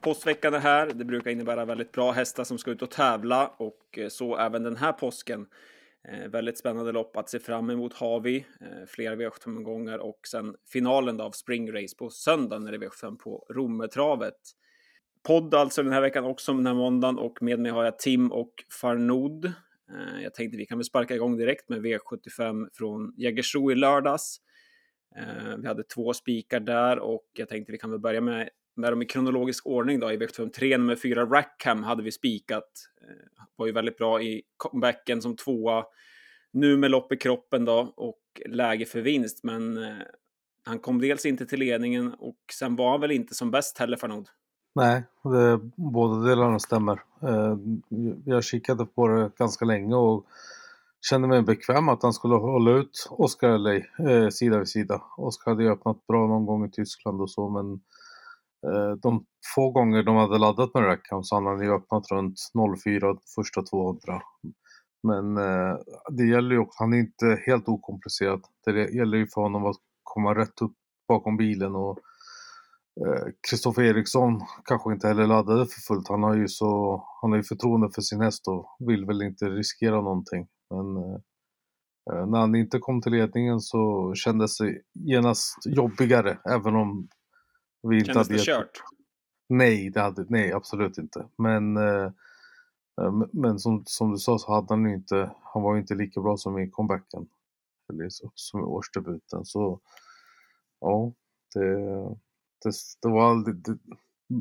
Påskveckan är här. Det brukar innebära väldigt bra hästar som ska ut och tävla och eh, så även den här påsken. Eh, väldigt spännande lopp att se fram emot har vi. Eh, flera V75-gånger och sen finalen då av Spring Race på söndag när det är V75 på Rommetravet. Podd alltså den här veckan också den här måndagen och med mig har jag Tim och Farnod. Eh, jag tänkte vi kan väl sparka igång direkt med V75 från Jägersro i lördags. Eh, vi hade två spikar där och jag tänkte vi kan väl börja med med dem i kronologisk ordning då. I V75 3, nummer 4, Rackham hade vi spikat. Eh, var ju väldigt bra i comebacken som tvåa. Nu med lopp i kroppen då och läge för vinst, men eh, han kom dels inte till ledningen och sen var han väl inte som bäst heller Farnod. Nej, det, båda delarna stämmer. Eh, jag kikade på det ganska länge och kände mig bekväm att han skulle hålla ut Oscar LA eh, sida vid sida. Oscar hade ju öppnat bra någon gång i Tyskland och så men Eh, Eh, de få gånger de hade laddat med Rackham så hade han ju öppnat runt 04 första 200. Men eh, det gäller ju också, han är inte helt okomplicerad. Det gäller ju för honom att komma rätt upp bakom bilen och eh, Kristoffer Eriksson kanske inte heller laddade för fullt. Han har ju så, han har ju förtroende för sin häst och vill väl inte riskera någonting. Men när han inte kom till ledningen så kändes det genast jobbigare, även om vi Kändes det kört? Nej, det hade, nej, absolut inte. Men, eh, eh men som, som du sa så hade han ju inte, han var ju inte lika bra som i comebacken. Eller så, som i årsdebuten. Så ja, det, det, det var aldrig, det,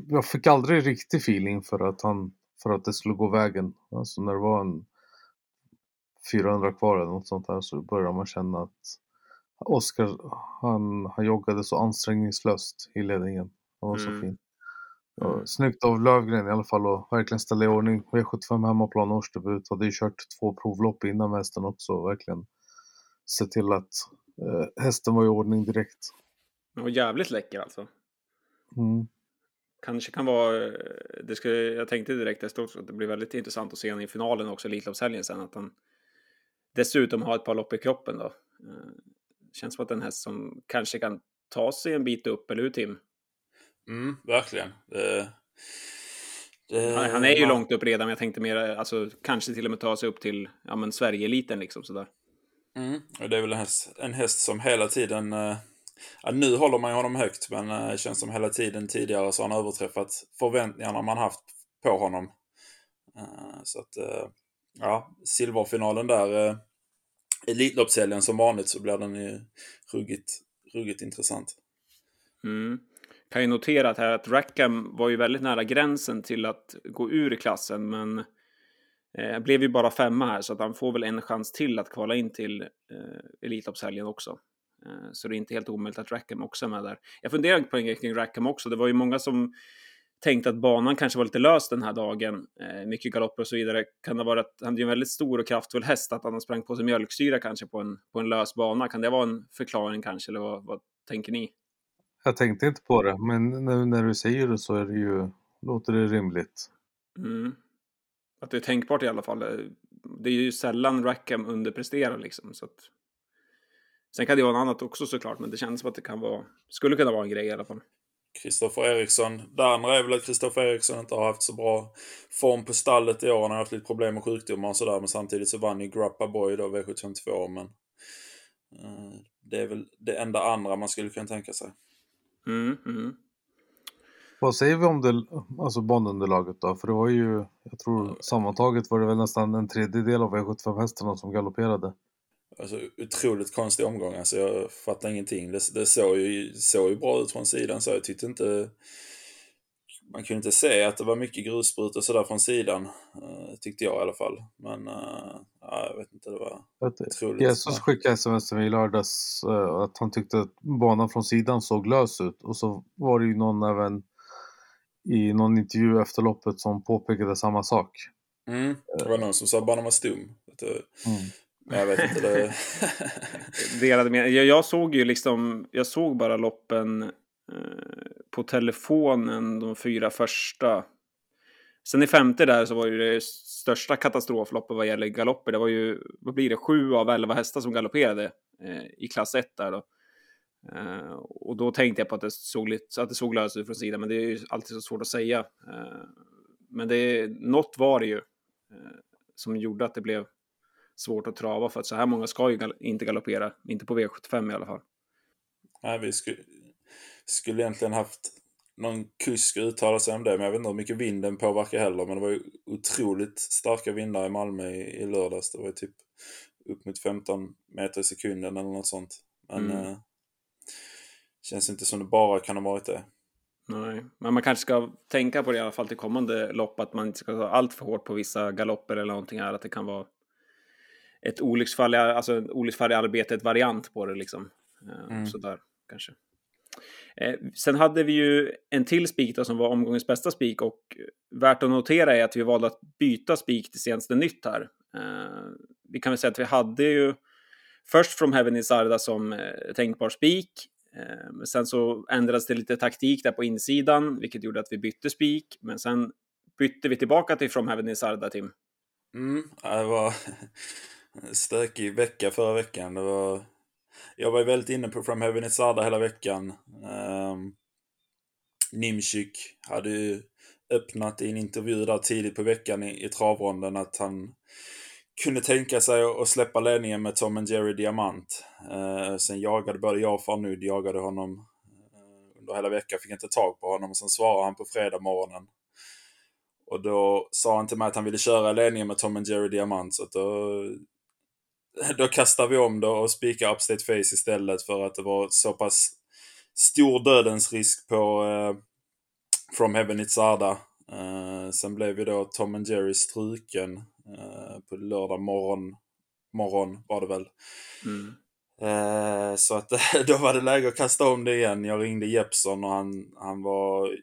jag fick aldrig riktig feeling för att han, för att det skulle gå vägen. Alltså när det var en 400 kvar eller något sånt där så började man känna att Oskar, han, han joggade så ansträngningslöst i ledningen. Han var mm. så fin. Mm. Snyggt av Lövgren i alla fall att verkligen ställa i ordning. V75 hemmaplan årsdebut. Hade ju kört två provlopp innan hästen också. Verkligen se till att eh, hästen var i ordning direkt. Och jävligt läcker alltså. Mm. Kanske kan vara, eh, det skulle, jag tänkte direkt efteråt att det blir väldigt intressant att se honom i finalen också, Elitloppshelgen sen, att han dessutom har ett par lopp i kroppen då. Eh, Känns som att en häst som kanske kan ta sig en bit upp, eller hur Tim? Mm, verkligen. Det, det, han, han, är ju man... långt upp redan, men jag tänkte mer, alltså kanske till och med ta sig upp till ja, men Sverige-eliten liksom sådär. Mm, och det är väl en häst, en häst som hela tiden, eh, ja, nu håller man ju honom högt, men eh, det känns som hela tiden tidigare så har han överträffat förväntningarna man haft på honom. Eh, så att, ja, silverfinalen där Elitloppshelgen som vanligt så blir den ju ruggigt, ruggigt intressant. Mm. Kan ju notera att, här att Rackham var ju väldigt nära gränsen till att gå ur klassen, men eh, blev ju bara femma här så att han får väl en chans till att kvala in till eh, Elitloppshelgen också. Eh, så det är inte helt omöjligt att Rackham också är med där. Jag funderar på en grej kring Rackham också. Det var ju många som tänkte att banan kanske var lite lös den här dagen. Eh, mycket galopper och så vidare. Kan det vara att han är en väldigt stor och kraftfull häst, att han sprang på sig mjölksyra kanske på en, på en lös bana? Kan det vara en förklaring kanske, eller vad, vad tänker ni? Jag tänkte inte på det, men nu när du säger det så är det ju, låter det rimligt. Mm. Att det är tänkbart i alla fall. Det är ju sällan Rackham underpresterar liksom. Så att... Sen kan det vara något annat också såklart, men det känns som att det kan vara, skulle kunna vara en grej i alla fall. Kristoffer Eriksson. Det andra är väl att Kristoffer Eriksson inte har haft så bra form på stallet i år. Han har haft lite problem med sjukdomar och sådär. Men samtidigt så vann ju Grappa Boy då V752. Men uh, det är väl det enda andra man skulle kunna tänka sig. Mm, mm. Vad säger vi om det, alltså banunderlaget då? För det var ju, jag tror sammantaget var det väl nästan en tredjedel av V75 hästarna som galopperade. Alltså otroligt konstig omgång. Alltså jag fattar ingenting. Det, det såg, ju, såg ju bra ut från sidan så jag tyckte inte... Man kunde inte se att det var mycket grusbrut och sådär från sidan. Uh, tyckte jag i alla fall. Men uh, jag vet inte, det var otroligt. Jesus skickade sms till mig i lördags uh, att han tyckte att banan från sidan såg lös ut. Och så var det ju någon även i någon intervju efter loppet som påpekade samma sak. Mm, det var någon som sa att banan var stum. Mm. Jag vet inte. Det... Delade med. Jag, jag såg ju liksom, jag såg bara loppen eh, på telefonen de fyra första. Sen i femte där så var ju det största katastrofloppet vad gäller galopper. Det var ju, vad blir det, sju av elva hästar som galopperade eh, i klass 1 där då. Eh, och då tänkte jag på att det såg, lite, att det såg löst ut från sidan, men det är ju alltid så svårt att säga. Eh, men det, något var det ju eh, som gjorde att det blev svårt att trava, för att så här många ska ju inte galoppera, inte på V75 i alla fall. Nej, vi skulle, skulle egentligen haft någon kusk uttala sig om det, men jag vet inte hur mycket vinden påverkar heller. Men det var ju otroligt starka vindar i Malmö i, i lördags. Det var ju typ upp mot 15 meter i sekunden eller något sånt. Men mm. eh, känns inte som det bara kan ha varit det. Nej, men man kanske ska tänka på det i alla fall till kommande lopp, att man inte ska ta allt för hårt på vissa galopper eller någonting här, att det kan vara ett olycksfall, alltså en olycksfall i arbetet variant på det liksom. Eh, mm. Sådär kanske. Eh, sen hade vi ju en till spik som var omgångens bästa spik och värt att notera är att vi valde att byta spik till senaste nytt här. Eh, vi kan väl säga att vi hade ju först From Heaven is Arda som eh, tänkbar spik. Eh, sen så ändrades det lite taktik där på insidan, vilket gjorde att vi bytte spik. Men sen bytte vi tillbaka till From Heaven is Arda, Tim. Mm, det var stökig vecka förra veckan. Det var jag var väldigt inne på From Heaven Is hela veckan. Um, Nimchik hade ju öppnat i en intervju där tidigt på veckan i, i travronden att han kunde tänka sig att släppa ledningen med Tom and Jerry Diamant. Uh, sen jagade både jag och Farnud jagade honom uh, under hela veckan, fick inte tag på honom. Och sen svarade han på fredag morgonen. Och då sa han till mig att han ville köra ledningen med Tom and Jerry Diamant. Så då då kastar vi om det och spikar Upstate Face istället för att det var så pass stor dödens risk på eh, From Heaven It's Arda. Eh, sen blev ju då Tom and Jerry struken eh, på lördag morgon, morgon var det väl. Mm. Eh, så att då var det läge att kasta om det igen. Jag ringde Jeppson och han, han var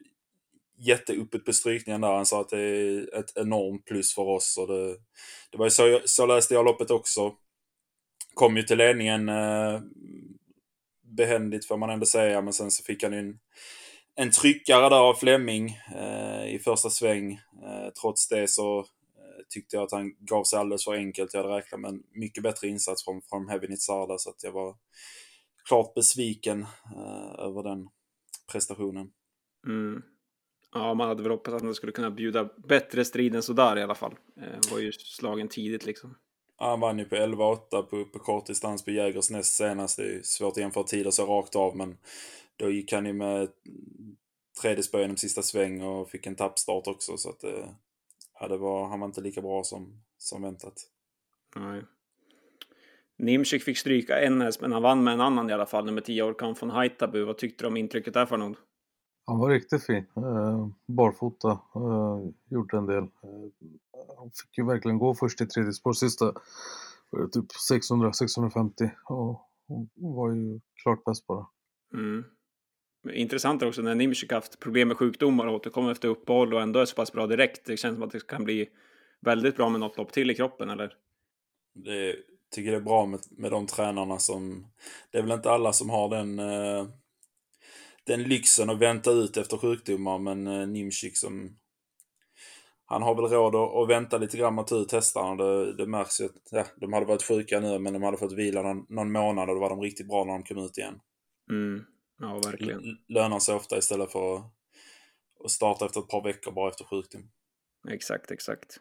jätteöppet på strykningen där. Han sa att det är ett enormt plus för oss. Och det, det var så, så läste jag loppet också kom ju till ledningen eh, behändigt får man ändå säga, men sen så fick han ju en, en tryckare där av Flemming eh, i första sväng. Eh, trots det så eh, tyckte jag att han gav sig alldeles för enkelt. Jag hade räknat med en mycket bättre insats från, från Heavy Nitzarda så att jag var klart besviken eh, över den prestationen. Mm. Ja, man hade väl hoppats att han skulle kunna bjuda bättre strid än sådär i alla fall. Eh, var ju slagen tidigt liksom. Han vann ju på 11-8 på, på kort distans på Jägers näst senast. Det är svårt att jämföra tider så rakt av, men då gick han ju med tredje spö genom sista sväng och fick en tappstart också. Så att eh, ja, det var, han var inte lika bra som, som väntat. Nej. Nimczyk fick stryka en häst, men han vann med en annan i alla fall, nummer 10 Orkan von Haitabu. Vad tyckte du om intrycket där för någon? Han var riktigt fin. Eh, barfota. Eh, gjorde en del. Eh, han fick ju verkligen gå först i tredje spår sista typ 600-650 och hon var ju klart bäst bara. Mm. Intressant också när Nimczyk haft problem med sjukdomar och återkommer efter uppehåll och ändå är så pass bra direkt. Det känns som att det kan bli väldigt bra med något lopp till i kroppen, eller? Det tycker det är bra med, med de tränarna som... Det är väl inte alla som har den eh, den lyxen att vänta ut efter sjukdomar, men eh, Nimchik som... Han har väl råd att, vänta lite grann med ut hästarna. Det, det märks ju att ja, de hade varit sjuka nu, men de hade fått vila någon, någon månad och då var de riktigt bra när de kom ut igen. Mm. Ja, verkligen. L lönar sig ofta istället för att, att starta efter ett par veckor bara efter sjukdom. Exakt, exakt.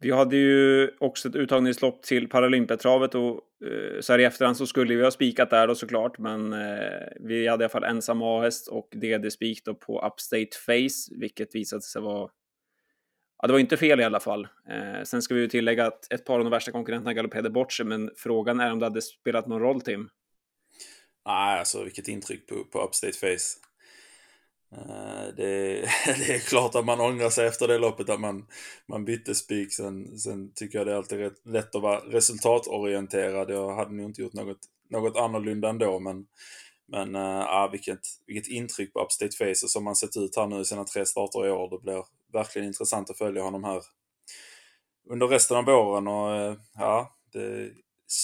Vi hade ju också ett uttagningslopp till Paralympiatravet och eh, så här i efterhand så skulle vi ha spikat där då såklart, men eh, vi hade i alla fall ensam A-häst och DD-spik då på Upstate Face, vilket visade sig vara Ja, det var inte fel i alla fall. Eh, sen ska vi ju tillägga att ett par av de värsta konkurrenterna galopperade bort sig, men frågan är om det hade spelat någon roll, Tim? Nej, alltså vilket intryck på, på Upstate Face. Eh, det, det, är klart att man ångrar sig efter det loppet att man, man bytte spik. Sen, sen tycker jag det är alltid rätt, lätt att vara resultatorienterad. Jag hade nog inte gjort något, något annorlunda ändå. Men, men äh, vilket, vilket intryck på Upstate Face och som man sett ut här nu i sina tre starter i år. Det blir verkligen intressant att följa honom här under resten av våren. Och äh, ja, det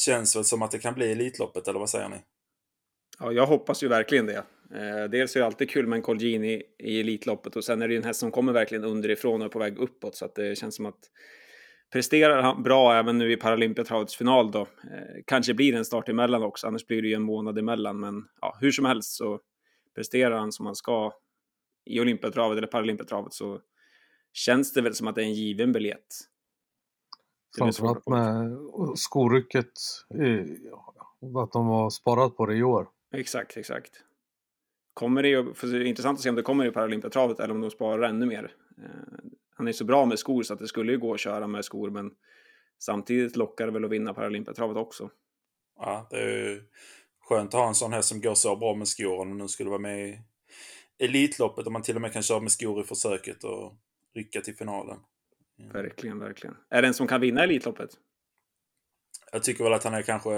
känns väl som att det kan bli Elitloppet, eller vad säger ni? Ja, jag hoppas ju verkligen det. Eh, dels är det alltid kul med en Colgini i Elitloppet och sen är det ju en häst som kommer verkligen underifrån och är på väg uppåt så att det känns som att presterar han bra även nu i Paralympiatravets final då, eh, kanske blir det en start emellan också, annars blir det ju en månad emellan. Men ja, hur som helst så presterar han som han ska i Olympiatravet eller Paralympiatravet så känns det väl som att det är en given biljett. Framförallt med skorycket, att de har sparat på det i år. Exakt, exakt. Kommer det för det är intressant att se om det kommer i Paralympiatravet eller om de sparar ännu mer. Han är så bra med skor så att det skulle ju gå att köra med skor, men samtidigt lockar det väl att vinna Paralympiatravet också. Ja, det är ju skönt att ha en sån här som går så bra med skor om nu skulle vara med i Elitloppet och man till och med kan köra med skor i försöket och rycka till finalen. Mm. Verkligen, verkligen. Är det en som kan vinna Elitloppet? Jag tycker väl att han är kanske...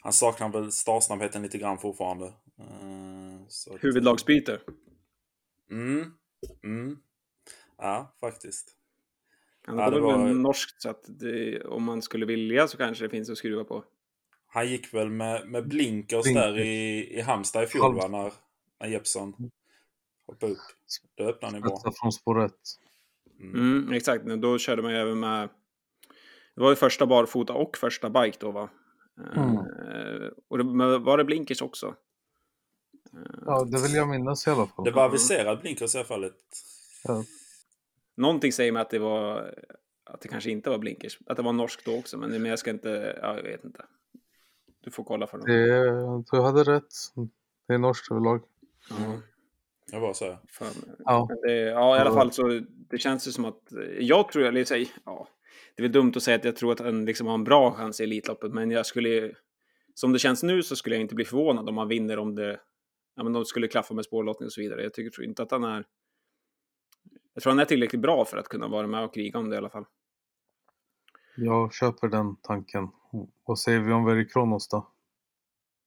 Han saknar väl startsnabbheten lite grann fortfarande. Eh, så Huvudlagsbyte? Mm. Mm. Ja, faktiskt. Han Ja, det väl var- med norskt, så att det, om man skulle vilja så kanske det finns att skruva på. Han gick väl med, med blinkers Blinkers. där i, i Halmstad i fjol va? Halmstad. När, när Jeppsson hoppade upp. Då öppnade ni bra. Från spår ett. Mm. Mm, exakt, men då körde man ju även med... Det var ju första barfota och första bike då va? Mm. Eh, och det, var det blinkers också? Ja, det vill jag minnas i alla fall. Det var aviserad blinkers i alla fall. Ja. Någonting säger mig att det var... Att det kanske inte var blinkers. Att det var norskt då också, men, men jag ska inte... Ja, jag vet inte. Du får kolla för dem. Det, du hade rätt. Det är norskt överlag. Ja. Det var så. Fan. Ja. Det, ja, i alla fall så det känns ju som att jag tror, eller säg, ja, det är väl dumt att säga att jag tror att han liksom har en bra chans i Elitloppet, men jag skulle, som det känns nu så skulle jag inte bli förvånad om han vinner om det, ja men de skulle klaffa med spårlottning och så vidare. Jag tycker tror inte att han är, jag tror han är tillräckligt bra för att kunna vara med och kriga om det i alla fall. Jag köper den tanken. Vad säger vi om Veri Kronos då?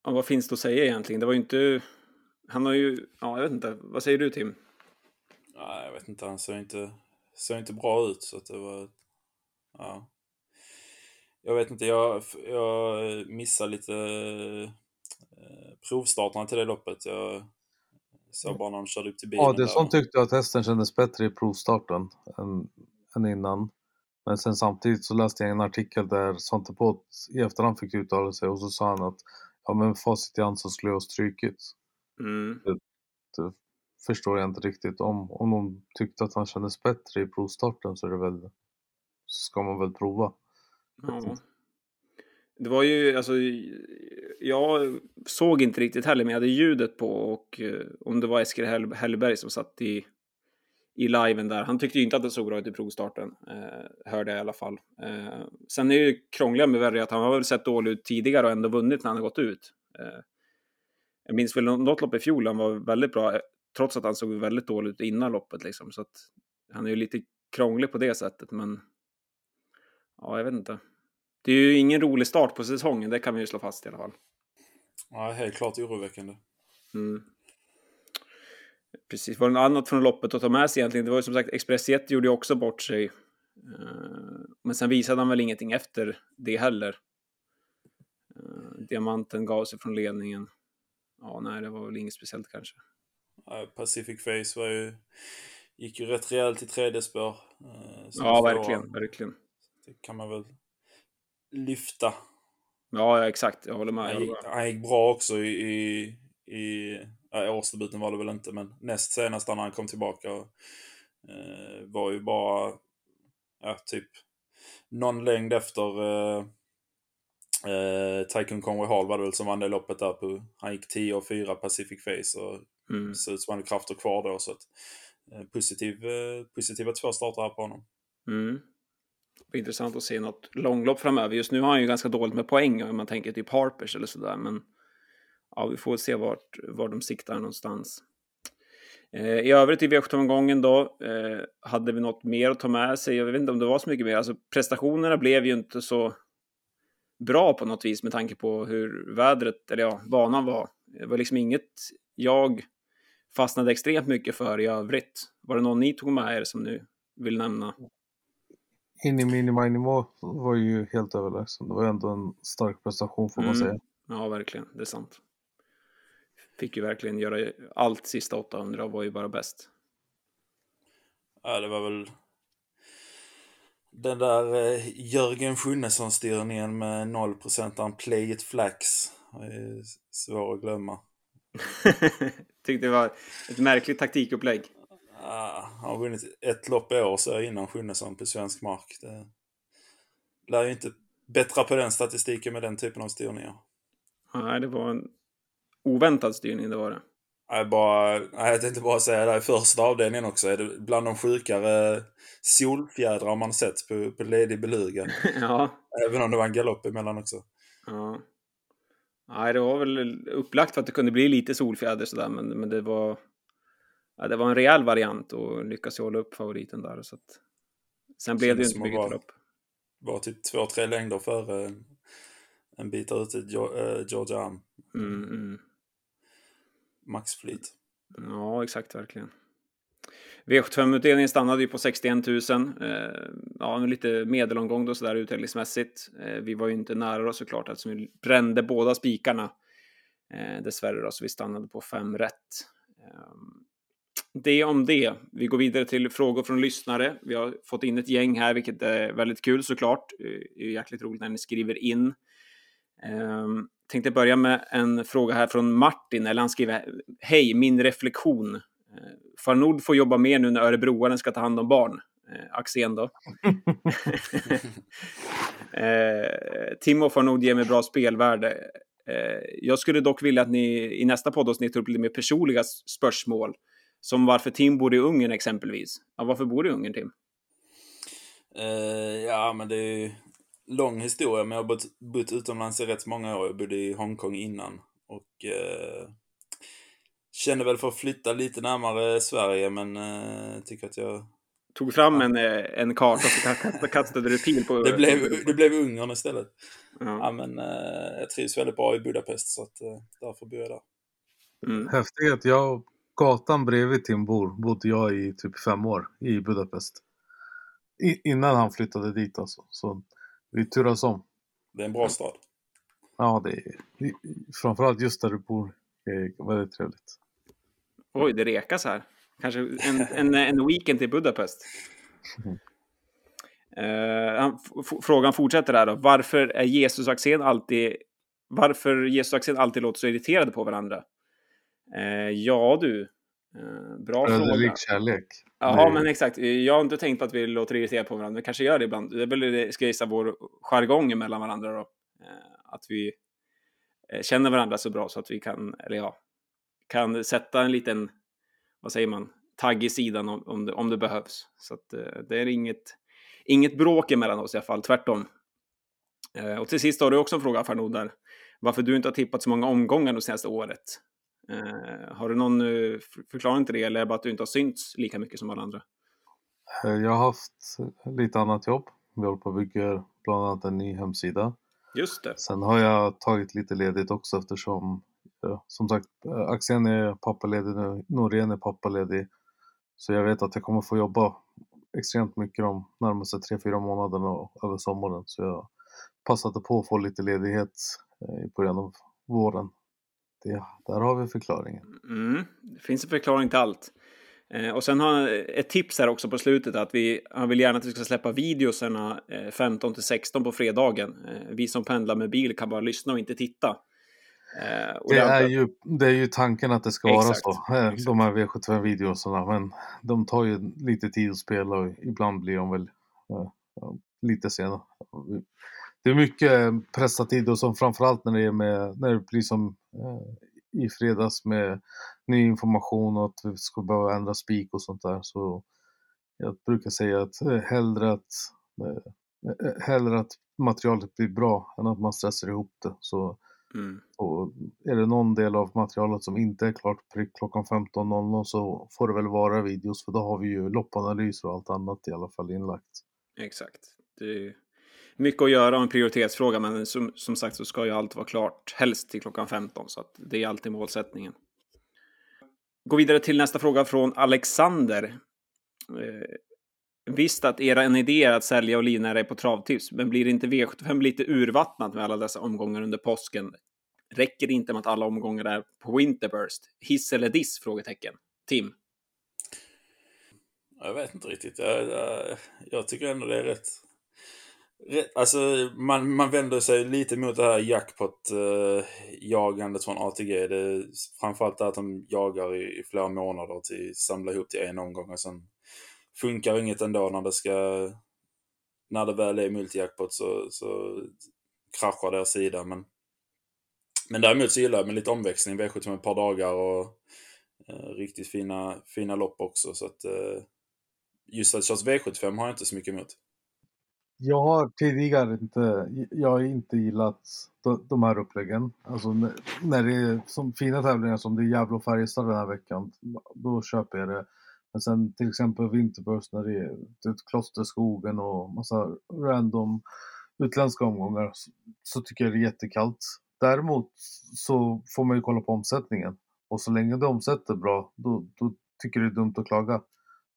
Ja, vad finns det att säga egentligen? Det var ju inte, han har ju, ja jag vet inte, vad säger du Tim? Nej, jag vet inte. Han såg inte, såg inte bra ut. Så att det var... Ja. Jag vet inte. Jag, jag missade lite eh, provstarterna till det loppet. Jag såg bara när de körde upp till bilen. Ja, det där. som tyckte jag att hästen kändes bättre i provstarten än, än innan. Men sen samtidigt så läste jag en artikel där Svante Båth i efterhand fick uttala sig och så sa han att ja men facit i hand så skulle jag ha strykit. Mm. Det förstår jag inte riktigt. Om, om de tyckte att han kändes bättre i provstarten så är det väl så ska man väl prova. Ja. Det var ju, alltså, jag såg inte riktigt heller, men jag hade ljudet på och eh, om det var Eskil Hell- Hellberg som satt i, i liven där. Han tyckte ju inte att det såg bra ut i provstarten, eh, hörde jag i alla fall. Eh, sen är det ju krångliga med Verry att han har väl sett dålig ut tidigare och ändå vunnit när han har gått ut. Eh, jag minns väl något lopp i fjol, han var väldigt bra, eh, trots att han såg väldigt dålig ut innan loppet liksom. Så att han är ju lite krånglig på det sättet, men ja, jag vet inte. Det är ju ingen rolig start på säsongen, det kan vi ju slå fast i alla fall. Ja, helt klart oroväckande. Mm. Precis, var det något annat från loppet att ta med sig egentligen? Det var ju som sagt, Express Jet gjorde ju också bort sig. Eh, Men sen visade han väl ingenting efter det heller. Eh, Diamanten gav sig från ledningen. Ja, nej, det var väl inget speciellt kanske. Pacific Face var ju, gick ju rätt rejält i tredje spår. eh, Ja, verkligen, verkligen. Det kan man väl lyfta. Ja, ja, exakt. Jag håller med. Han gick, han gick bra också i, i, i ja, årsdebuten var det väl inte, men näst senast när han kom tillbaka och, eh, var ju bara ja, typ någon längd efter eh, eh, Tycoon Conway Hall var det väl som vann det loppet där. På, han gick 10 och 4 Pacific Face och Mm. ser ut som han hade krafter kvar då. Så att, eh, positiv, eh, positiva två starter här på honom. Mm. Intressant att se något långlopp framöver. Just nu har han ju ganska dåligt med poäng om man tänker typ Harpers eller sådär. Men ja, vi får se vart, var de siktar någonstans. Eh, I övrigt i v omgången då eh, hade vi något mer att ta med sig. Jag vet inte om det var så mycket mer. Alltså prestationerna blev ju inte så bra på något vis med tanke på hur vädret, eller ja, banan var. Det var liksom inget jag fastnade extremt mycket för i övrigt. Var det någon ni tog med er som nu vill nämna? Inni Mini Minimo var ju helt överlägsen. Det var ändå en stark prestation får man Mm. säga. Ja, verkligen. Det är sant. Fick ju verkligen göra allt sista 800 och var ju bara bäst. Ja, det var väl... Den där eh, Jörgen Schunnesson-styrningen med 0% play it flax är svår att glömma. Tyckte det var ett märkligt taktikupplägg. Ah, han har vunnit ett lopp i år så innan Schunnesson på svensk mark. Det lär ju inte bättra på den statistiken med den typen av styrningar. Nej, det var en oväntad styrning, det var det. Jag, bara, jag tänkte bara säga det, i första avdelningen också är det bland de sjukare solfjädrar man sett på, på ledig beluga. ja. Även om det var en galopp emellan också. Ja. Nej, det var väl upplagt för att det kunde bli lite solfjäder sådär, men, men det var... Ja, det var en rejäl variant och lyckas hålla upp favoriten där. Så att... Sen blev det ju inte mycket var, lopp. Var typ två, tre längder före en, en bit ute eh, Georgia Am. Mm, mm. Maxflyt. Ja, exakt, verkligen. V75-utdelningen stannade ju på 61 000. Eh, ja, lite medelomgång då sådär utdelningsmässigt. Eh, vi var ju inte nära då såklart eftersom vi brände båda spikarna. Eh, dessvärre då, så vi stannade på fem rätt. Eh, det om det. Vi går vidare till frågor från lyssnare. Vi har fått in ett gäng här, vilket är väldigt kul såklart. Det är jäkligt roligt när ni skriver in. Um, tänkte börja med en fråga här från Martin, eller han skriver Hej, min reflektion. Uh, Farnord får jobba mer nu när örebroaren ska ta hand om barn. Uh, Axén då. uh, Timo Farnord ger mig bra spelvärde. Uh, jag skulle dock vilja att ni i nästa poddavsnitt tar upp lite mer personliga spörsmål. Som varför Tim bor i Ungern exempelvis. Ja, varför bor du i Ungern, Tim? Uh, ja, men det är lång historia, men jag har bott, bott utomlands i rätt många år. Jag bodde i Hongkong innan. Och uh, känner väl för att flytta lite närmare Sverige, men uh, tycker att jag... Tog fram en, en karta så kastade du pil på... det, blev, det blev Ungern istället. Ja. ja men jag trivs väldigt bra i Budapest, så att, därför bor jag där. Mm. Häftigt. Jag gatan bredvid Tim bor bodde jag i typ fem år i Budapest. I, innan han flyttade dit alltså. Så vi turas om. Det är en bra stad. Ja, det är framförallt just där du bor är väldigt trevligt. Oj, det rekas här. Kanske en, en, en weekend till Budapest. Mm. Uh, frågan fortsätter här då. Varför är Jesus och Axén alltid varför Jesus och Axén alltid låter så irriterade på varandra? Eh, ja du, eh, bra fråga. kärlek. Ja, men exakt. Jag har inte tänkt på att vi låter irriterade på varandra, men kanske gör det ibland. Det är väl, ska jag gissa, vår jargong mellan varandra då. Eh, att vi känner varandra så bra så att vi kan, eller ja, kan sätta en liten, vad säger man, tagg i sidan om, om, det, om det behövs. Så att det är inget, inget bråk emellan oss i alla fall, tvärtom. Och till sist har du också en fråga, Farnod, där. Varför du inte har tippat så många omgångar det senaste året. Eh, har du någon uh, förklaring till det eller är det bara att du inte har synts lika mycket som alla andra? Eh, jag har haft lite annat jobb. Vi håller på att bygga bland annat en ny hemsida. Just det. Sen har jag tagit lite ledigt också eftersom som sagt Axén är pappaledig nu, Norén är pappaledig. Så jag vet att jag kommer få jobba extremt mycket de närmaste 3-4 månaderna och över sommaren. Så jag passade på att få lite ledighet i början av våren det, där har vi förklaringen. Mm, det finns en förklaring till allt. Eh, och sen har ett tips här också på slutet att vi, han vill gärna att vi ska släppa videosarna eh, 15 till 16 på fredagen. Eh, vi som pendlar med bil kan bara lyssna och inte titta. Eh, och det, är ju, det är ju tanken att det ska Exakt. vara så, eh, de här V75-videosarna. Men de tar ju lite tid att spela och ibland blir de väl eh, lite sena. Det är mycket pressad tid och som framförallt när det, är med, när det blir som Eh, i fredags med ny information och att vi skulle behöva ändra spik och sånt där. Så jag brukar säga att eh, hellre att, eh, hellre att materialet blir bra än att man stressar ihop det. Så, mm. och är det någon del av materialet som inte är klart prick klockan 15.00 så får det väl vara videos för då har vi ju loppanalyser och allt annat i alla fall inlagt. Exakt. Det mycket att göra och en prioritetsfråga, men som, som sagt så ska ju allt vara klart, helst till klockan 15, så att det är alltid målsättningen. Gå vidare till nästa fråga från Alexander. Eh, visst att era idé är att sälja och livnära er på travtips, men blir inte V75 lite urvattnat med alla dessa omgångar under påsken? Räcker det inte med att alla omgångar är på Winterburst? Hiss eller diss? Frågetecken. Tim? Jag vet inte riktigt. Jag, jag, jag tycker ändå det är rätt alltså, man, man vänder sig lite mot det här jackpot-jagandet eh, från ATG. Det är framförallt det att de jagar i, i flera månader till samla ihop till en omgång och sen funkar inget ändå när det ska... När det väl är multijackpot så, så kraschar deras sida. Men, men däremot så gillar jag med lite omväxling. V75 ett par dagar och eh, riktigt fina, fina lopp också. Så att, eh, just att körs V75 har jag inte så mycket emot. Jag har tidigare inte, jag har inte gillat de, här uppläggen. Alltså när, det är som fina tävlingar som det är Gävle och Färjestad den här veckan, då köper jag det. Men sen till exempel Vinterburst när det är typ Klosterskogen och massa random utländska omgångar så, så tycker jag det är jättekallt. Däremot så får man ju kolla på omsättningen. Och så länge det omsätter bra, då, då tycker jag det är dumt att klaga.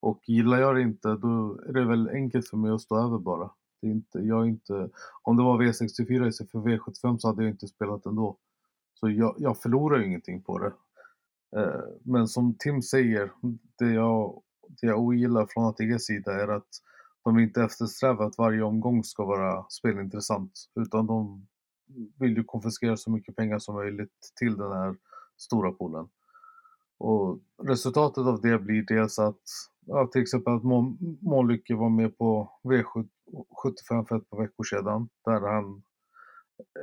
Och gillar jag det inte, då är det väl enkelt för mig att stå över bara. Det är inte, jag är inte, om det var V64 istället för V75 så hade jag inte spelat ändå. Så jag, jag förlorar ju ingenting på det. Eh, men som Tim säger, det jag, det jag ogillar från ATGs sida är att de inte eftersträvar att varje omgång ska vara spelintressant. Utan de vill ju konfiskera så mycket pengar som möjligt till den här stora poolen. Och resultatet av det blir dels att ja, till exempel att Månlycke var med på 75 för ett par veckor sedan där han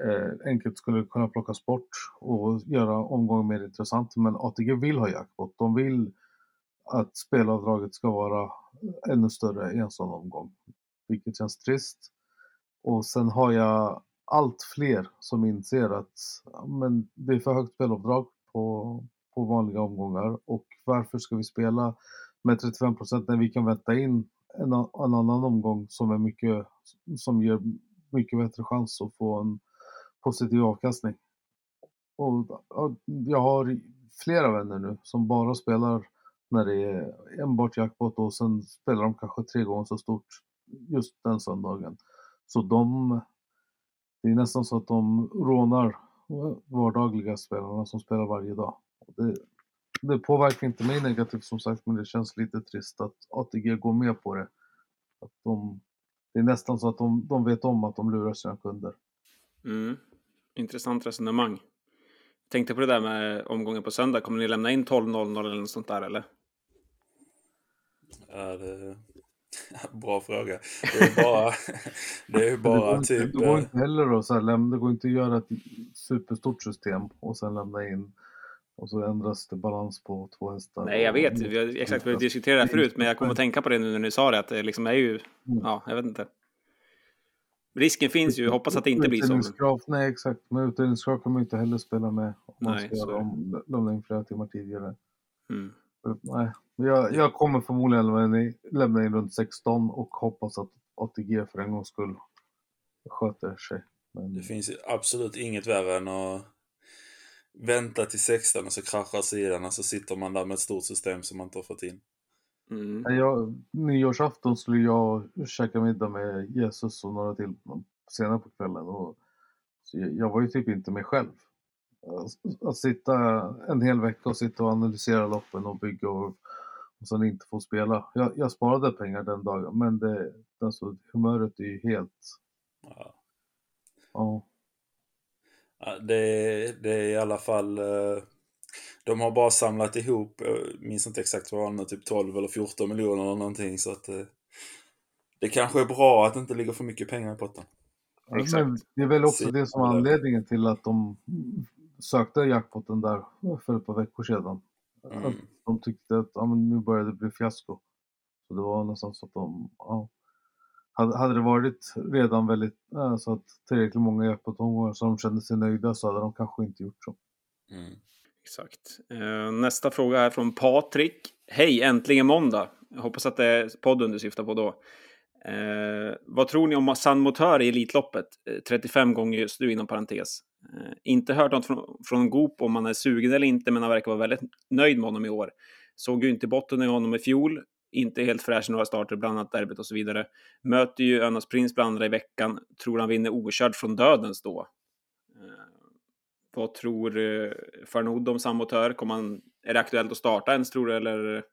eh, enkelt skulle kunna plockas bort och göra omgången mer intressant. Men ATG vill ha jackpot. De vill att spelavdraget ska vara eh, ännu större i en sån omgång. Vilket känns trist. Och sen har jag allt fler som inser att men det är för högt spelavdrag på, på vanliga omgångar och varför ska vi spela med 35% när vi kan vänta in en, en, annan omgång som, är mycket, som ger mycket bättre chans att få en positiv avkastning. Och, och jag har flera vänner nu som bara spelar när det är enbart jackpot och sen spelar de kanske tre gånger så stort just den söndagen. Så de, det är nästan så att de rånar vardagliga spelarna som spelar varje dag. Det, det påverkar inte mig negativt som sagt, men det känns lite trist att ATG går med på det. Att de, det är nästan så att de, de vet om att de lurar sina kunder. Mm. Intressant resonemang. Tänkte på det där med omgången på söndag. Kommer ni lämna in 12.00 eller något sånt där eller? Ja, det... Bra fråga. Det är bara, det är bara det typ... Inte, det går inte heller att, så här, det går inte att göra ett superstort system och sen lämna in och så ändras det balans på två hästar. Nej, jag vet. Vi har exakt vi diskuterat det här förut, men jag kommer att tänka på det nu när ni sa det, att det liksom är ju, mm. ja, jag vet inte. Risken finns ju, hoppas att det inte blir så. Nej, exakt. Med utdelningskrav kan man inte heller spela med om man nej, ska om, lämna in flera timmar tidigare. Mm. Nej, jag, jag kommer förmodligen lämna in runt 16 och hoppas att ATG för en gångs skull sköter sig. Men... Det finns absolut inget värre än att vänta till 16 och så kraschar sidan och så sitter man där med ett stort system som man inte har fått in. Mm. Jag, nyårsafton skulle jag käka middag med Jesus och några till senare på kvällen. Och, jag var ju typ inte mig själv. Att, att sitta en hel vecka och sitta och analysera loppen och bygga och, och sen inte få spela. Jag, jag sparade pengar den dagen men det, alltså, humöret är ju helt... Ja. ja. Det, det är i alla fall... Eh, de har bara samlat ihop, jag minns inte exakt vad det var, typ 12 eller 14 miljoner eller någonting. Så att eh, det kanske är bra att det inte ligger för mycket pengar i potten. Exakt. det är väl också det som är anledningen till att de sökte jackpotten där för ett par veckor sedan. Mm. de tyckte att ja, men nu började det bli fiasko. Så det var nästan så att de, ja, hade, det varit redan väldigt, alltså att tillräckligt många jackpot-omgångar så de kände sig nöjda så hade de kanske inte gjort så. Mm. Exakt. Eh, nästa fråga är från Patrik. Hej, äntligen måndag. Jag hoppas att det är podden du syftar på då. Eh, vad tror ni om San Motör i Elitloppet? Eh, 35 gånger just nu inom parentes. Eh, inte hört något från, från Goop om han är sugen eller inte, men han verkar vara väldigt nöjd med honom i år. Såg ju inte botten i honom i fjol, inte helt fräsch i några starter, bland annat derbyt och så vidare. Möter ju Önas Prins bland andra i veckan. Tror han vinner okörd från dödens då. Eh, vad tror eh, Farnod om Samotör? Kommer han, är det aktuellt att starta ens tror du eller?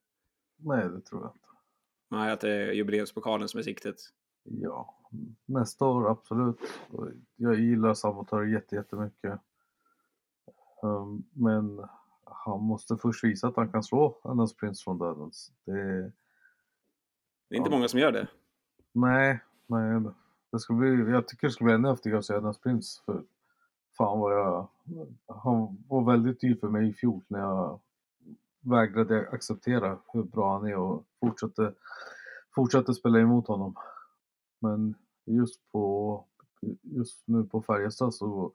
Nej, det tror jag inte. Nej, att det är jubileumspokalen som är siktet. Ja, nästa år absolut. Jag gillar Sabotör jättemycket. Ehm, men han måste först visa att han kan slå Anders Prince från dödens. Det, Det är inte Ja. många som gör det. nej, nej. Det skulle bli, jag tycker det skulle bli ännu häftigare att se Anders Prince. För fan vad jag... Han var väldigt dyr för mig i fjol när jag vägrade acceptera hur bra han är och fortsatte, fortsatte spela emot honom. Men just på just nu på Färjestad så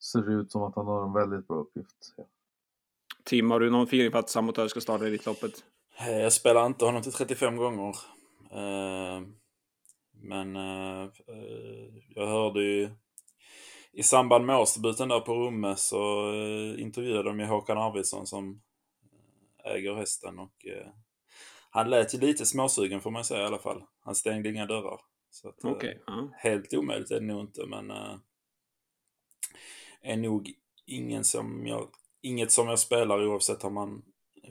ser det ut som att han har en väldigt bra uppgift. Tim, har du någon feeling för att Samotör ska starta Elitloppet? Eh, Jag spelar inte honom till 35 gånger. Eh, Men eh, jag hörde ju i samband med årsdebuten där på Rumme så eh, intervjuade de ju Håkan Arvidsson som äger hästen och han lät ju lite småsugen får man säga i alla fall. Han stängde inga dörrar. Så att, ja. Helt omöjligt är det nog inte, men är nog ingen som jag, inget som jag spelar oavsett om man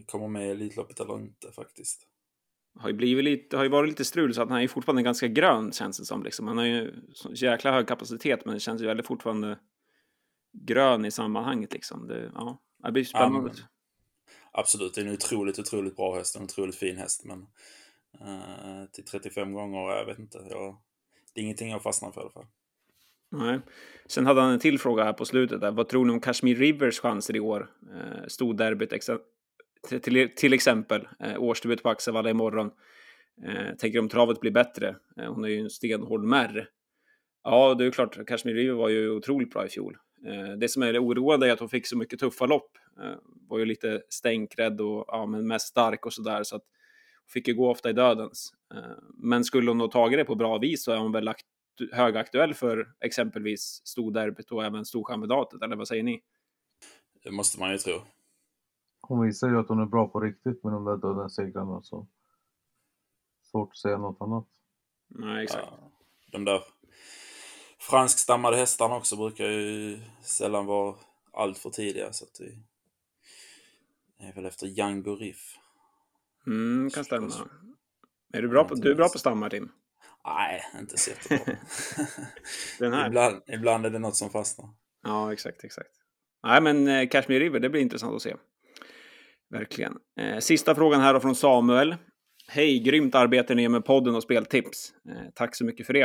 kommer med i Elitloppet eller inte faktiskt. Har ju, blivit lite, har ju varit lite strul så att han är fortfarande ganska grön känns det som. Liksom. Han har ju så jäkla hög kapacitet men det känns ju väldigt fortfarande grön i sammanhanget liksom. Det, ja, det blir spännande. Ja, Absolut, det är en otroligt, otroligt bra häst en otroligt fin häst, men eh, till 35 gånger, jag vet inte. Jag, det är ingenting jag fastnar för i alla fall. Nej. Sen hade han en till fråga här på slutet. Där. Vad tror ni om Kashmir Rivers chanser i år? Eh, Storderbyt till, till, exempel. Eh, årsdebut på Axevalla imorgon. Eh, tänker om travet blir bättre. Eh, hon är ju en stenhård märr. Ja, det är klart. Kashmir River var ju otroligt bra i fjol. Eh, det som är oroande är att hon fick så mycket tuffa lopp. Eh, var ju lite stänkrädd och ja, men mest stark och sådär. Så att hon fick ju gå ofta i dödens. Eh, men skulle hon ha tagit det på bra vis så är hon väl akt- högaktuell för exempelvis storderbyt och även storkandidatet, eller vad säger ni? Det måste man ju tro. Hon visar ju att hon är bra på riktigt med de där döda segrarna så svårt att säga något annat. Nej, exakt. Ja, de där franskstammade hästarna också brukar ju sällan vara allt för tidiga. Så att det är väl efter Django Riff. Mm, kan stämma. Är du bra på, du är bra på stammar, Tim? Nej, inte så jättebra. Den här? ibland, ibland är det något som fastnar. Ja, exakt, exakt. Nej, men eh, Kashmir River, det blir intressant att se. Verkligen. Eh, sista frågan här då från Samuel. Hej, grymt arbete ni gör med podden och speltips. Eh, tack så mycket för det.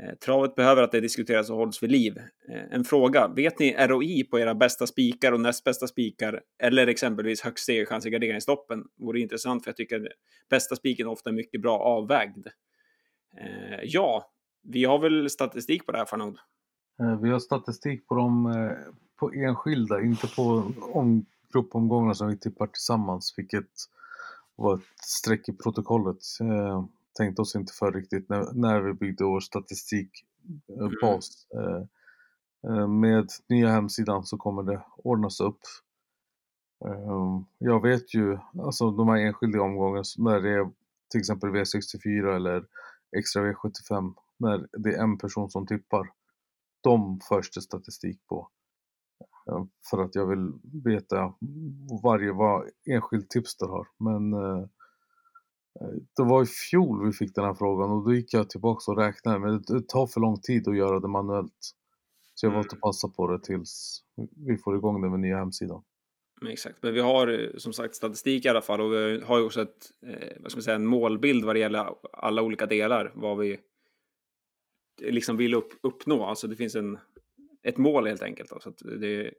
Eh, travet behöver att det diskuteras och hålls vid liv. Eh, en fråga, vet ni ROI på era bästa spikar och näst bästa spikar eller exempelvis högst segerchans i garderingsloppen? Vore intressant för jag tycker att bästa spiken ofta är mycket bra avvägd. Eh, ja, vi har väl statistik på det här Farnod? Eh, Vi har statistik på dem eh, på enskilda, inte på om, gruppomgångar som vi tippar tillsammans, vilket var ett streck i protokollet. Eh, tänkte oss inte för riktigt när, när vi byggde vår statistikbas. Eh, eh, med nya hemsidan så kommer det ordnas upp. Eh, jag vet ju, alltså de här enskilda omgångarna när det är till exempel V64 eller extra V75, när det är en person som tippar de förs det statistik på. För att jag vill veta varje vad enskild tipster har. Men eh, det var i fjol vi fick den här frågan och då gick jag tillbaka och räknade men det, tar för lång tid att göra det manuellt. Så jag Mm. valde att passa på det tills vi får igång det med nya hemsidan. Men Exakt, men vi har eh, som sagt statistik i alla fall och vi har ju också ett, eh, vad ska man säga, en målbild vad det gäller alla olika delar, vad vi liksom vill upp, uppnå. Alltså det finns en, ett mål helt enkelt. Då. Så det,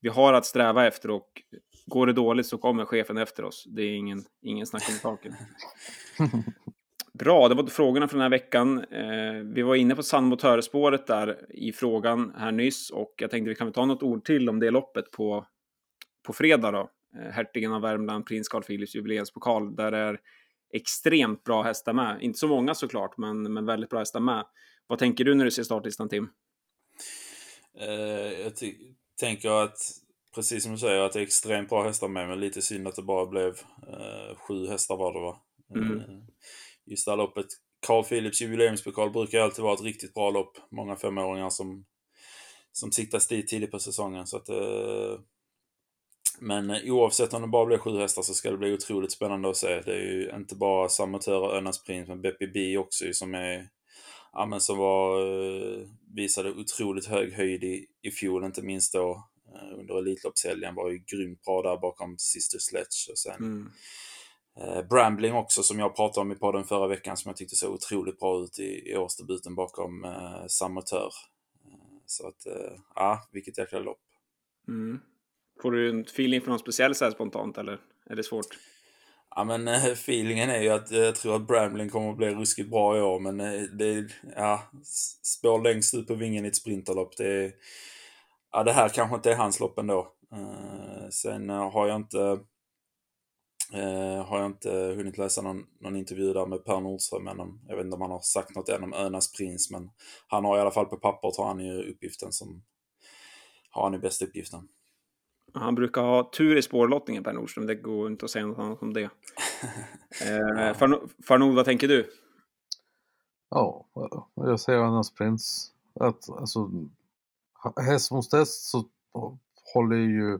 vi har att sträva efter och går det dåligt så kommer chefen efter oss. Det är ingen, ingen snack om saken. Bra, det var frågorna för den här veckan. Eh, vi var inne på Sandmotörspåret där i frågan här nyss och jag tänkte vi kan väl ta något ord till om det loppet på, på fredag då. Eh, Hertigen av Värmland, prins Carl Philips jubileumspokal. Där är extremt bra hästar med. Inte så många såklart, men, men väldigt bra hästar med. Vad tänker du när du ser startlistan Tim? Eh, jag tänker att, precis som du säger, att det är extremt bra hästar med, men lite synd att det bara blev eh, sju hästar var det va? Mm. Eh, just det här loppet. Carl Philips jubileumspokal brukar alltid vara ett riktigt bra lopp. Många femåringar som, som siktas dit tidigt på säsongen. Så att, Men oavsett om det bara blir sju hästar så ska det bli otroligt spännande att se. Det är ju inte bara Samatörer, Önas Prins, men Beppi B också som är ja, men som var, eh, visade otroligt hög höjd i, i fjol, inte minst då eh, under Elitloppshelgen. Var ju grymt bra där bakom Sister Sledge. Och sen Mm. eh, Brambling också, som jag pratade om i podden förra veckan, som jag tyckte såg otroligt bra ut i, i årsdebuten bakom eh, Samotör. Eh, så att, eh, ja, vilket jäkla lopp. Mm. Får du en feeling för någon speciell så spontant eller är det svårt? Ja men eh, feelingen är ju att eh, jag tror att Bramlin kommer att bli ruskigt bra i år men eh, det ja, spår längst ut på vingen i ett sprinterlopp. Det ja det här kanske inte är hans lopp ändå. Sen har jag inte har jag inte hunnit läsa någon, någon intervju där med Per Nordström än om, jag vet inte om han har sagt något än om Önas prins men han har i alla fall på pappret har han ju uppgiften som har han ju bästa uppgiften. Han brukar ha tur i spårlottningen Per Nordström, det går inte att säga något annat om det. Eh, Farno- Farnod, vad tänker du? Ja, jag säger Annas Prins. Att, alltså, häst mot häst så håller ju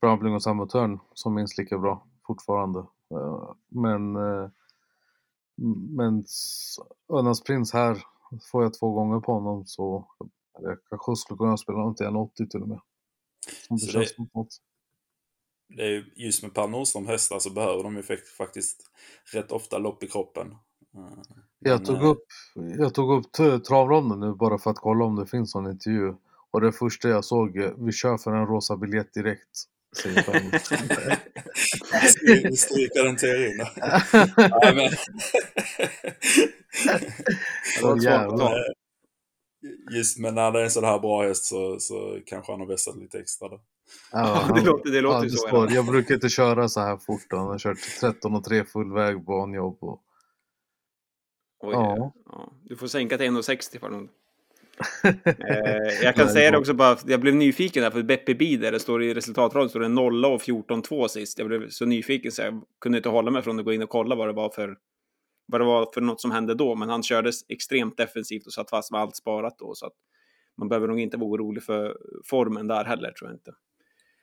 Brambling och Samotörn som minst lika bra fortfarande. Eh, Men, eh, men Önas Prins här, får jag två gånger på honom så jag kanske skulle kunna spela honom till 1,80 till och med. Om det det- det är ju just med Per Nordström hästar så behöver de ju fakt- faktiskt rätt ofta lopp i kroppen. Eh, Jag tog eh, upp, jag tog upp travronden nu bara för att kolla om det finns någon intervju. Och det första jag såg, eh, vi kör för en rosa biljett direkt. Säger Stryka den teorin. Nej, men... Det var. Just men när det är en sån här bra häst så, så kanske han har vässat lite extra då. Ja, det låter, det låter ja, så. står, ja. jag brukar inte köra så här fort. då. Han har kört 13 och 3 full väg banjobb. Och, Oj, Ja. ja. Du får sänka till 1,60 Farnod. eh, jag kan Nej, säga det också bara, jag blev nyfiken där för Beppe B där det står i resultatraden står det 0 och 14-2 sist. Jag blev så nyfiken så jag kunde inte hålla mig från att gå in och kolla vad det var för vad det var för något som hände då, men han körde extremt defensivt och satt fast med allt sparat då, så att man behöver nog inte vara orolig för formen där heller, tror jag inte.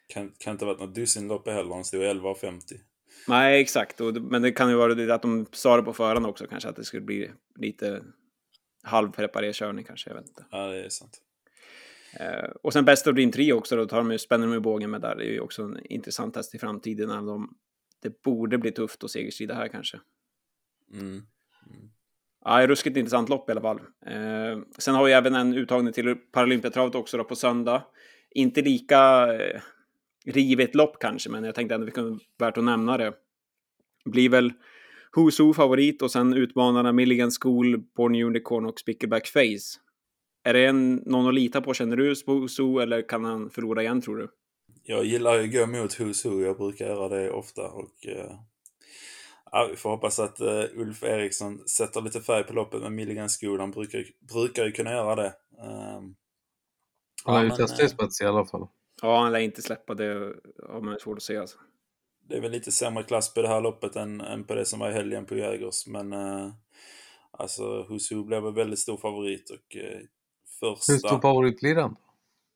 Kan, kan inte ha varit något dussinlopp heller. Han stod 11,50. Nej, exakt, och, men det kan ju vara det att de sa det på förhand också, kanske att det skulle bli lite halvpreparerad körning kanske, jag vet inte. Ja, det är sant. Eh, och sen Best of Dream 3 också, då tar de ju, spänner de ju bågen med där. Det är ju också en intressant test i framtiden. Även om det borde bli tufft och segerstrida här kanske. Mm. mm. Ja, ruskigt intressant lopp i alla fall. Eh, sen har vi även en uttagning till Paralympiatravet också då på söndag. Inte lika eh, rivet lopp kanske, men jag tänkte ändå vi kunde värt att nämna det. Blir väl Who's Who favorit och sen utmanarna Milligan School, Born Unicorn och Spickleback Face. Är det en, någon att lita på känner du, Who's Who, eller kan han förlora igen tror du? Jag gillar ju att gå mot Who's Who. Jag brukar göra det ofta. Och, eh, ja, vi får hoppas att eh, Ulf Eriksson sätter lite färg på loppet med Milligan School. Han brukar, brukar ju kunna göra det. Um, han har ju men, testat eh, i spets i alla fall. Ja, han lär inte släppa det. Ja, men det är svårt att se alltså. Det är väl lite sämre klass på det här loppet än, än på det som var i helgen på Jägers. Men eh, alltså Who's Who blev väl väldigt stor favorit. Och Hur första... stor favorit blir den?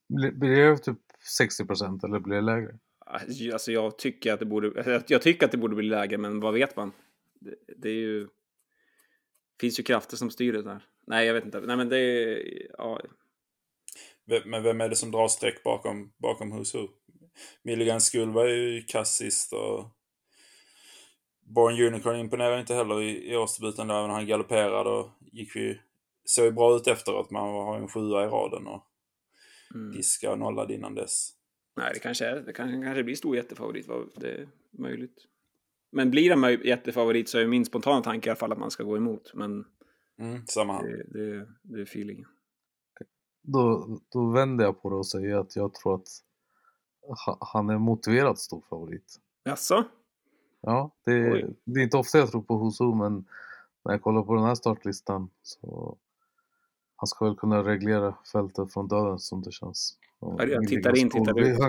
Blir blir det typ 60 procent eller blir det lägre? Alltså jag tycker att det borde, jag tycker att det borde bli läge, men vad vet man? Det, det är ju... finns ju krafter som styr det där. Nej, jag vet inte. Nej, men det är... Ja, Men vem är det som drar streck bakom, bakom Who's Who? Milligan School var ju kass sist och Born Unicorn imponerar inte heller i, i årsdebuten där när han galopperade och gick ju, såg ju bra ut efteråt. Man har en sjua i raden och mm. diska och nollade innan dess. Nej, det kanske är. Det kanske, kanske blir stor jättefavorit. vad- Det är möjligt. Men blir möj- jättefavorit så är min spontana tanke i alla fall att man ska gå emot. Men Mm, samma här. det, det, det är feelingen. Då, då vänder jag på det och säger att jag tror att ha- han är motiverat stor favorit. Jaså? Ja, det, Oj. det är inte ofta jag tror på Husu men när jag kollar på den här startlistan så han ska väl kunna reglera fältet från döden som det känns. Jag Milligan tittar in, School- tittar ut.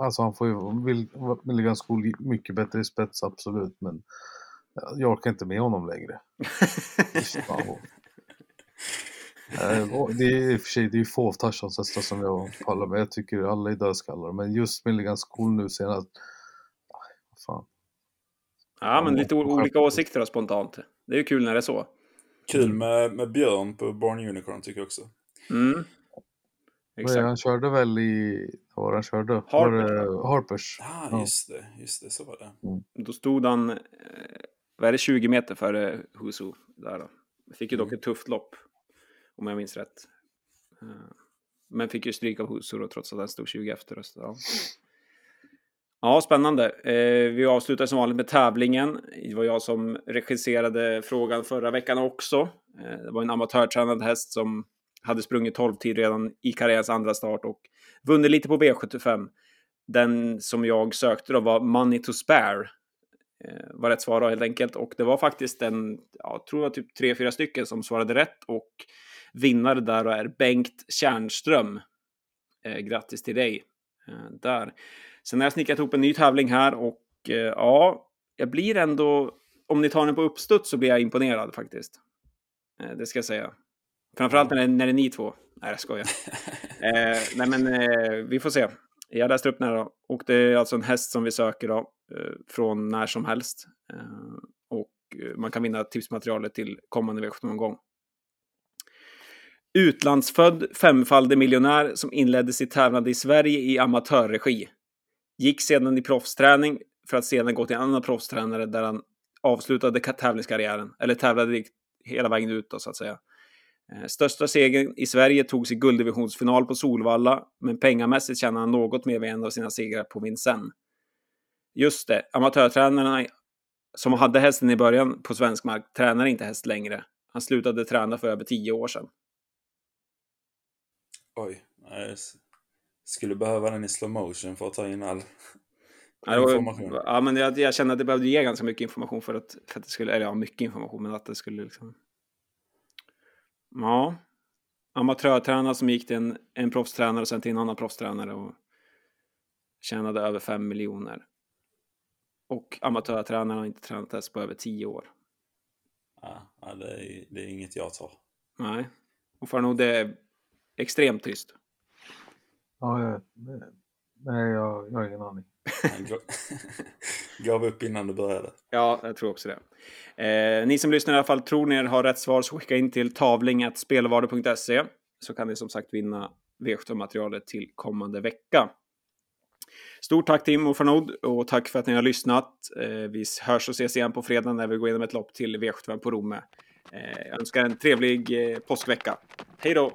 Alltså han får ju Will- Milligan School mycket bättre i spets absolut men jag orkar inte med honom längre. Eh, det är i och för sig det är få av Tarssons hästar som jag pallar med. Jag tycker alla är dödskallar. Men just Milligans cool nu senast. Fan. Ja, men lite olika åsikter då, spontant. Det är ju kul när det är så. Kul med, med Björn på Born Unicorn tycker jag också. Mm. Exakt. Han körde väl i, vad var han körde? Harpers. Var Harpers. Ah, just det, just det, så var det. Mm. Då stod han, eh, vad är det, 20 meter före Husu där då. Fick ju dock mm. ett tufft lopp, om jag minns rätt. Eh, men fick ju stryk av Husu då, trots att han stod 20 efter. Ja. ja, spännande. Eh, vi avslutar som vanligt med tävlingen. Det var jag som regisserade frågan förra veckan också. det var en amatörtränad häst som hade sprungit 12 tid redan i karriärens andra start och vunnit lite på V75. Den som jag sökte då var Money to Spare. Eh, var rätt svar då helt enkelt. Och det var faktiskt en, jag tror det var typ tre, fyra stycken som svarade rätt. Och vinnare där är Bengt Tjärnström. Eh, grattis till dig. Eh, där. Sen har jag snickrat ihop en ny tävling här och eh, ja, jag blir ändå, om ni tar den på uppstuds så blir jag imponerad faktiskt. Eh, det ska jag säga. Framförallt när när det är ni två. Nej, jag skojar. eh, nej, men eh, vi får se. Jag läste upp den här då. Och det är alltså en häst som vi söker då, eh, från när som helst. Eh, och eh, man kan vinna tipsmaterialet till kommande V75-omgång. Utlandsfödd femfaldig miljonär som inledde sitt tävlande i Sverige i amatörregi. Gick sedan i proffsträning för att sedan gå till en annan proffstränare där han avslutade tävlingskarriären. Eller tävlade hela vägen ut då, så att säga. Eh, största segern i Sverige togs i gulddivisionsfinal på Solvalla, men pengamässigt tjänar han något mer vid en av sina segrar på Vincennes. Just det, amatörtränarna som hade hästen i början på svensk mark tränar inte häst längre. Han slutade träna för över tio år sedan. Oj, jag skulle behöva den i slow motion för att ta in all information. Ja, men jag, jag kände att det behövde ge ganska mycket information för att, för att det skulle, eller ja, mycket information, men att det skulle liksom Ja. Amatörtränare som gick till en, en proffstränare och sen till en annan proffstränare och tjänade över 5 miljoner. Och amatörtränaren har inte tränat häst på över 10 år. Ja, det är, det är inget jag tar. Nej, och för nog det är extremt tyst. Ja, jag, nej, jag, jag har ingen aning. gav upp innan du började. Ja, jag tror också det. Eh, ni som lyssnar i alla fall, tror ni har rätt svar så skicka in till tavling.spelvaror.se så kan ni som sagt vinna V75-materialet till kommande vecka. Stort tack till och Farnod och tack för att ni har lyssnat. Eh, vi hörs och ses igen på fredag när vi går igenom ett lopp till V75 på Romme. Eh, jag önskar en trevlig eh, påskvecka. Hej då!